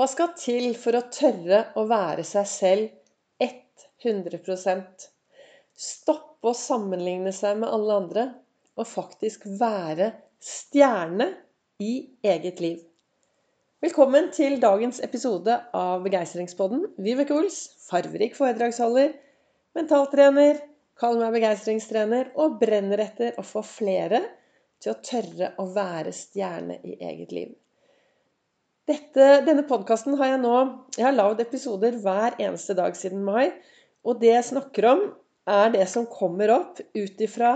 Hva skal til for å tørre å være seg selv 100% Stoppe å sammenligne seg med alle andre og faktisk være stjerne i eget liv. Velkommen til dagens episode av Begeistringspodden. Vibeke Ols, farverik foredragsholder, mentaltrener, kall meg begeistringstrener og brenner etter å få flere til å tørre å være stjerne i eget liv. Dette, denne podkasten har jeg nå Jeg har lagd episoder hver eneste dag siden mai. Og det jeg snakker om, er det som kommer opp ut ifra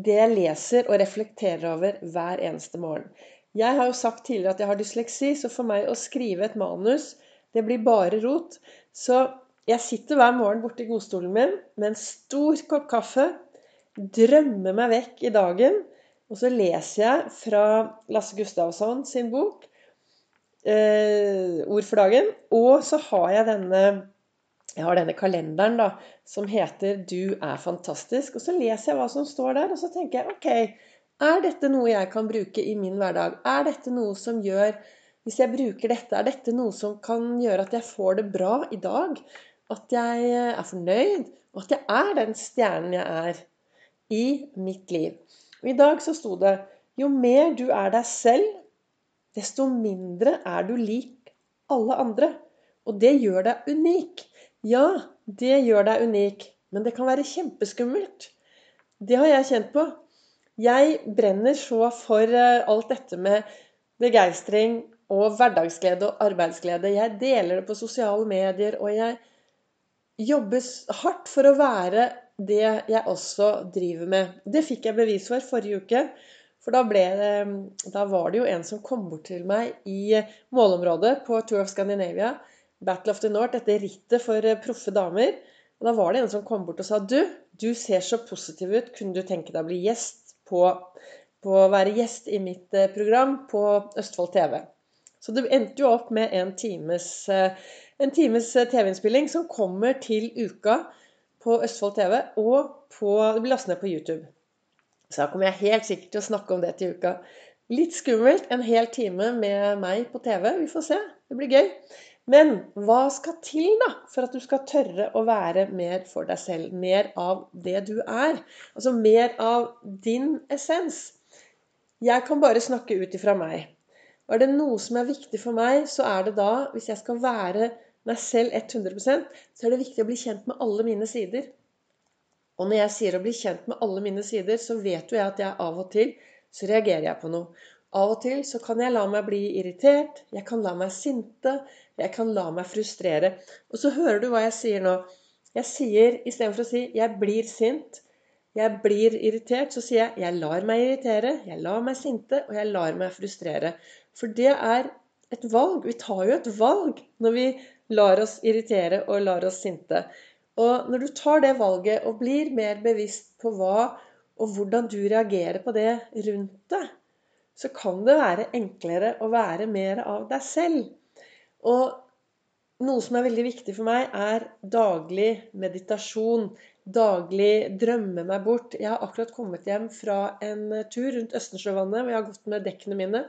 det jeg leser og reflekterer over hver eneste morgen. Jeg har jo sagt tidligere at jeg har dysleksi, så for meg å skrive et manus, det blir bare rot. Så jeg sitter hver morgen borti godstolen min med en stor kopp kaffe, drømmer meg vekk i dagen, og så leser jeg fra Lasse Gustavsson sin bok eh, ord for dagen. Og så har jeg denne, jeg har denne kalenderen da, som heter 'Du er fantastisk'. Og så leser jeg hva som står der, og så tenker jeg ok, er dette noe jeg kan bruke i min hverdag? Er dette noe som gjør Hvis jeg bruker dette, er dette noe som kan gjøre at jeg får det bra i dag? At jeg er fornøyd? Og at jeg er den stjernen jeg er i mitt liv. Og I dag så sto det jo mer du er deg selv, desto mindre er du lik alle andre. Og det gjør deg unik. Ja, det gjør deg unik, men det kan være kjempeskummelt. Det har jeg kjent på. Jeg brenner så for eh, alt dette med begeistring og hverdagsglede og arbeidsglede. Jeg deler det på sosiale medier, og jeg jobber hardt for å være det jeg også driver med. Det fikk jeg bevis for forrige uke. For da, ble, da, var det jo en som kom bort til meg i målområdet på Tour of Scandinavia, Battle of the North, dette rittet for eh, proffe damer. Og da var det en som kom bort og sa Du, du ser så positiv ut. Kunne du tenke deg å bli gjest på, på å være gjest i mitt eh, program på Østfold TV? Så det endte jo opp med en times, eh, times TV-innspilling som kommer til uka på Østfold TV, og på, det blir lastet ned på YouTube. Så da kommer jeg helt sikkert til å snakke om det til uka. Litt skummelt. En hel time med meg på TV. Vi får se. Det blir gøy. Men hva skal til da for at du skal tørre å være mer for deg selv? Mer av det du er. Altså mer av din essens. Jeg kan bare snakke ut ifra meg. Og er det noe som er viktig for meg, så er det da, hvis jeg skal være meg selv 100% så er det viktig å bli kjent med alle mine sider. Og når jeg sier å bli kjent med alle mine sider, så vet jo jeg at jeg av og til så reagerer jeg på noe. Av og til så kan jeg la meg bli irritert, jeg kan la meg sinte, jeg kan la meg frustrere. Og så hører du hva jeg sier nå. Jeg sier istedenfor å si 'jeg blir sint', 'jeg blir irritert', så sier jeg 'jeg lar meg irritere', 'jeg lar meg sinte', og 'jeg lar meg frustrere'. For det er et valg. Vi tar jo et valg når vi lar oss irritere og lar oss sinte. Og når du tar det valget og blir mer bevisst på hva og hvordan du reagerer på det rundt deg, så kan det være enklere å være mer av deg selv. Og noe som er veldig viktig for meg, er daglig meditasjon. Daglig drømme meg bort. Jeg har akkurat kommet hjem fra en tur rundt Østensjøvannet, hvor jeg har gått med dekkene mine.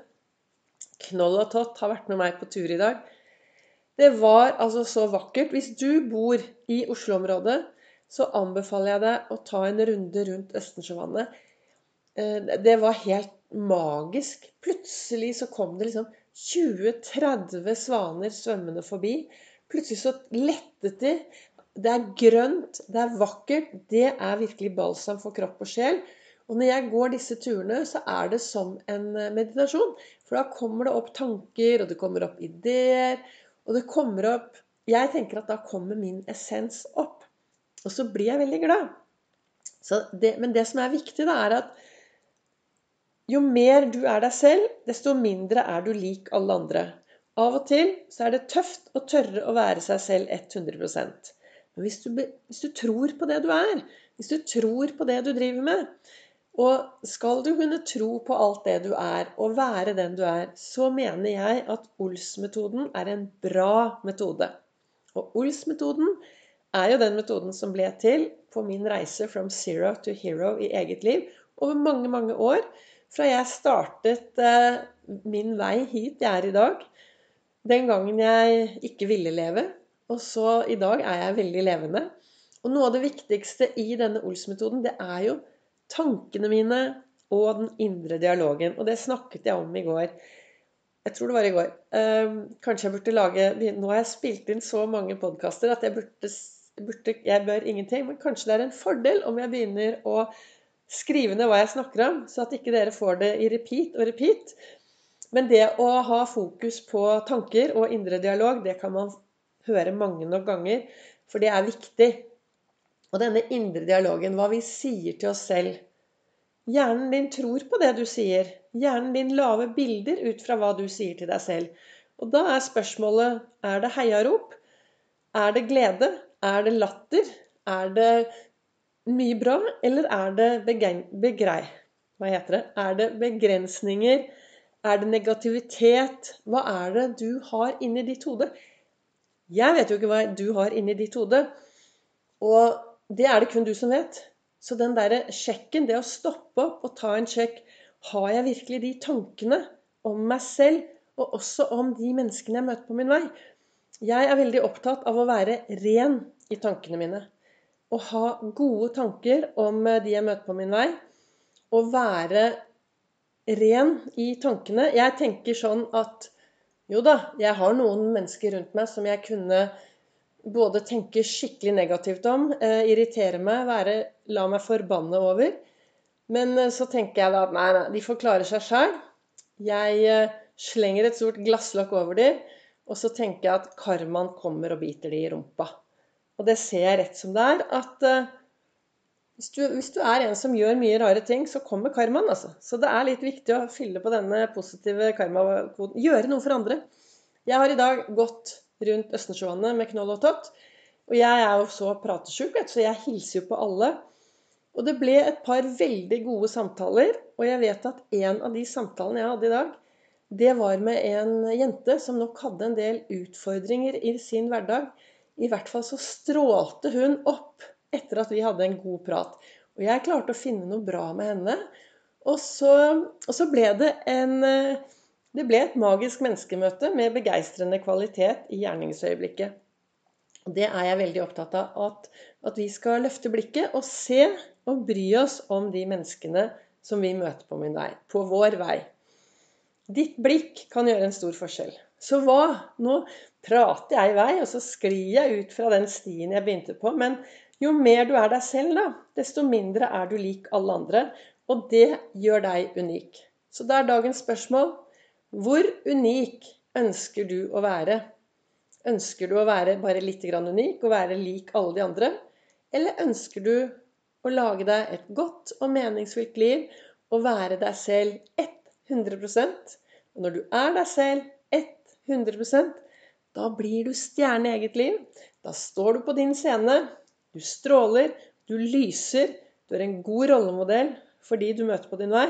Knoll og Tott har vært med meg på tur i dag. Det var altså så vakkert. Hvis du bor i Oslo-området, så anbefaler jeg deg å ta en runde rundt Østensjøvannet. Eh, det var helt magisk. Plutselig så kom det liksom 20-30 svaner svømmende forbi. Plutselig så lettet de. Det er grønt, det er vakkert. Det er virkelig balsam for kropp og sjel. Og når jeg går disse turene, så er det som en eh, meditasjon. For da kommer det opp tanker, og det kommer opp ideer. Og det kommer opp Jeg tenker at da kommer min essens opp. Og så blir jeg veldig glad. Det, men det som er viktig, da, er at jo mer du er deg selv, desto mindre er du lik alle andre. Av og til så er det tøft å tørre å være seg selv 100% Men hvis du, hvis du tror på det du er, hvis du tror på det du driver med, og skal du kunne tro på alt det du er, og være den du er, så mener jeg at Ols-metoden er en bra metode. Og Ols-metoden er jo den metoden som ble til på min reise from zero to hero i eget liv over mange, mange år. Fra jeg startet eh, min vei hit jeg er i dag. den gangen jeg ikke ville leve. Og så i dag er jeg veldig levende. Og noe av det viktigste i denne Ols-metoden, det er jo tankene mine og den indre dialogen. Og det snakket jeg om i går. Jeg tror det var i går. Um, kanskje jeg burde lage Nå har jeg spilt inn så mange podkaster at jeg burde, burde, Jeg bør ingenting. Men kanskje det er en fordel om jeg begynner å skrive ned hva jeg snakker om, så at ikke dere får det i repeat og repeat. Men det å ha fokus på tanker og indre dialog, det kan man høre mange nok ganger. For det er viktig. Og denne indre dialogen, hva vi sier til oss selv Hjernen din tror på det du sier. Hjernen din lager bilder ut fra hva du sier til deg selv. Og da er spørsmålet er det heiarop? Er det glede? Er det latter? Er det mye bra? Eller er det begrei... Hva heter det? Er det begrensninger? Er det negativitet? Hva er det du har inni ditt hode? Jeg vet jo ikke hva du har inni ditt hode. Og det er det kun du som vet. Så den derre sjekken, det å stoppe opp og ta en sjekk Har jeg virkelig de tankene om meg selv, og også om de menneskene jeg møter på min vei? Jeg er veldig opptatt av å være ren i tankene mine. Å ha gode tanker om de jeg møter på min vei. Å være ren i tankene. Jeg tenker sånn at jo da, jeg har noen mennesker rundt meg som jeg kunne både tenke skikkelig negativt om, eh, irritere meg, være, la meg forbanne over. Men eh, så tenker jeg da at nei, nei, de får klare seg sjøl. Jeg eh, slenger et stort glasslokk over dem, og så tenker jeg at karmaen kommer og biter dem i rumpa. Og det ser jeg rett som det er, at hvis du, hvis du, er en som gjør mye rare ting, så kommer karmaen, altså. Så det er litt viktig å fylle på denne positive karmakoden. Gjøre noe for andre. Jeg har i dag gått rundt Østensjøvannet med Knoll og Tott. Og jeg er jo så pratesjuk, så jeg hilser jo på alle. Og det ble et par veldig gode samtaler. Og jeg vet at en av de samtalene jeg hadde i dag, det var med en jente som nok hadde en del utfordringer i sin hverdag. I hvert fall så strålte hun opp etter at vi hadde en god prat. Og jeg klarte å finne noe bra med henne. Og så, og så ble det en eh, Det ble et magisk menneskemøte med begeistrende kvalitet i gjerningsøyeblikket. Det er jeg veldig opptatt av. At, at vi skal løfte blikket og se og bry oss om de menneskene som vi møter på min vei. På vår vei. Ditt blikk kan gjøre en stor forskjell. Så hva? Nå prater jeg i vei, og så sklir jeg ut fra den stien jeg begynte på. Men jo mer du er deg selv, da, desto mindre er du lik alle andre. Og det gjør deg unik. Så da er dagens spørsmål hvor unik ønsker du å være? Ønsker du å være bare litt unik og være lik alle de andre? Eller ønsker du å lage deg et godt og meningsfylt liv og være deg selv 100 Og når du er deg selv 100% da blir du stjerne i eget liv. Da står du på din scene du stråler, du lyser, du er en god rollemodell for de du møter på din vei.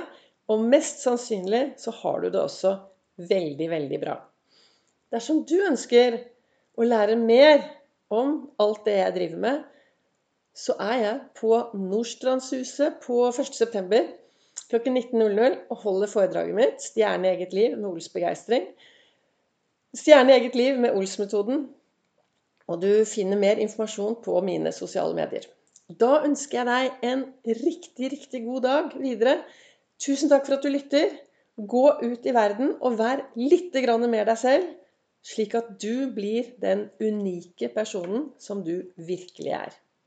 Og mest sannsynlig så har du det også veldig, veldig bra. Dersom du ønsker å lære mer om alt det jeg driver med, så er jeg på Nordstrandshuset på 1.9. klokken 19.00 og holder foredraget mitt 'Stjerne i eget liv med Ols begeistring'. Stjerne i eget liv med Ols-metoden og du finner mer informasjon på mine sosiale medier. Da ønsker jeg deg en riktig, riktig god dag videre. Tusen takk for at du lytter. Gå ut i verden og vær litt mer deg selv, slik at du blir den unike personen som du virkelig er.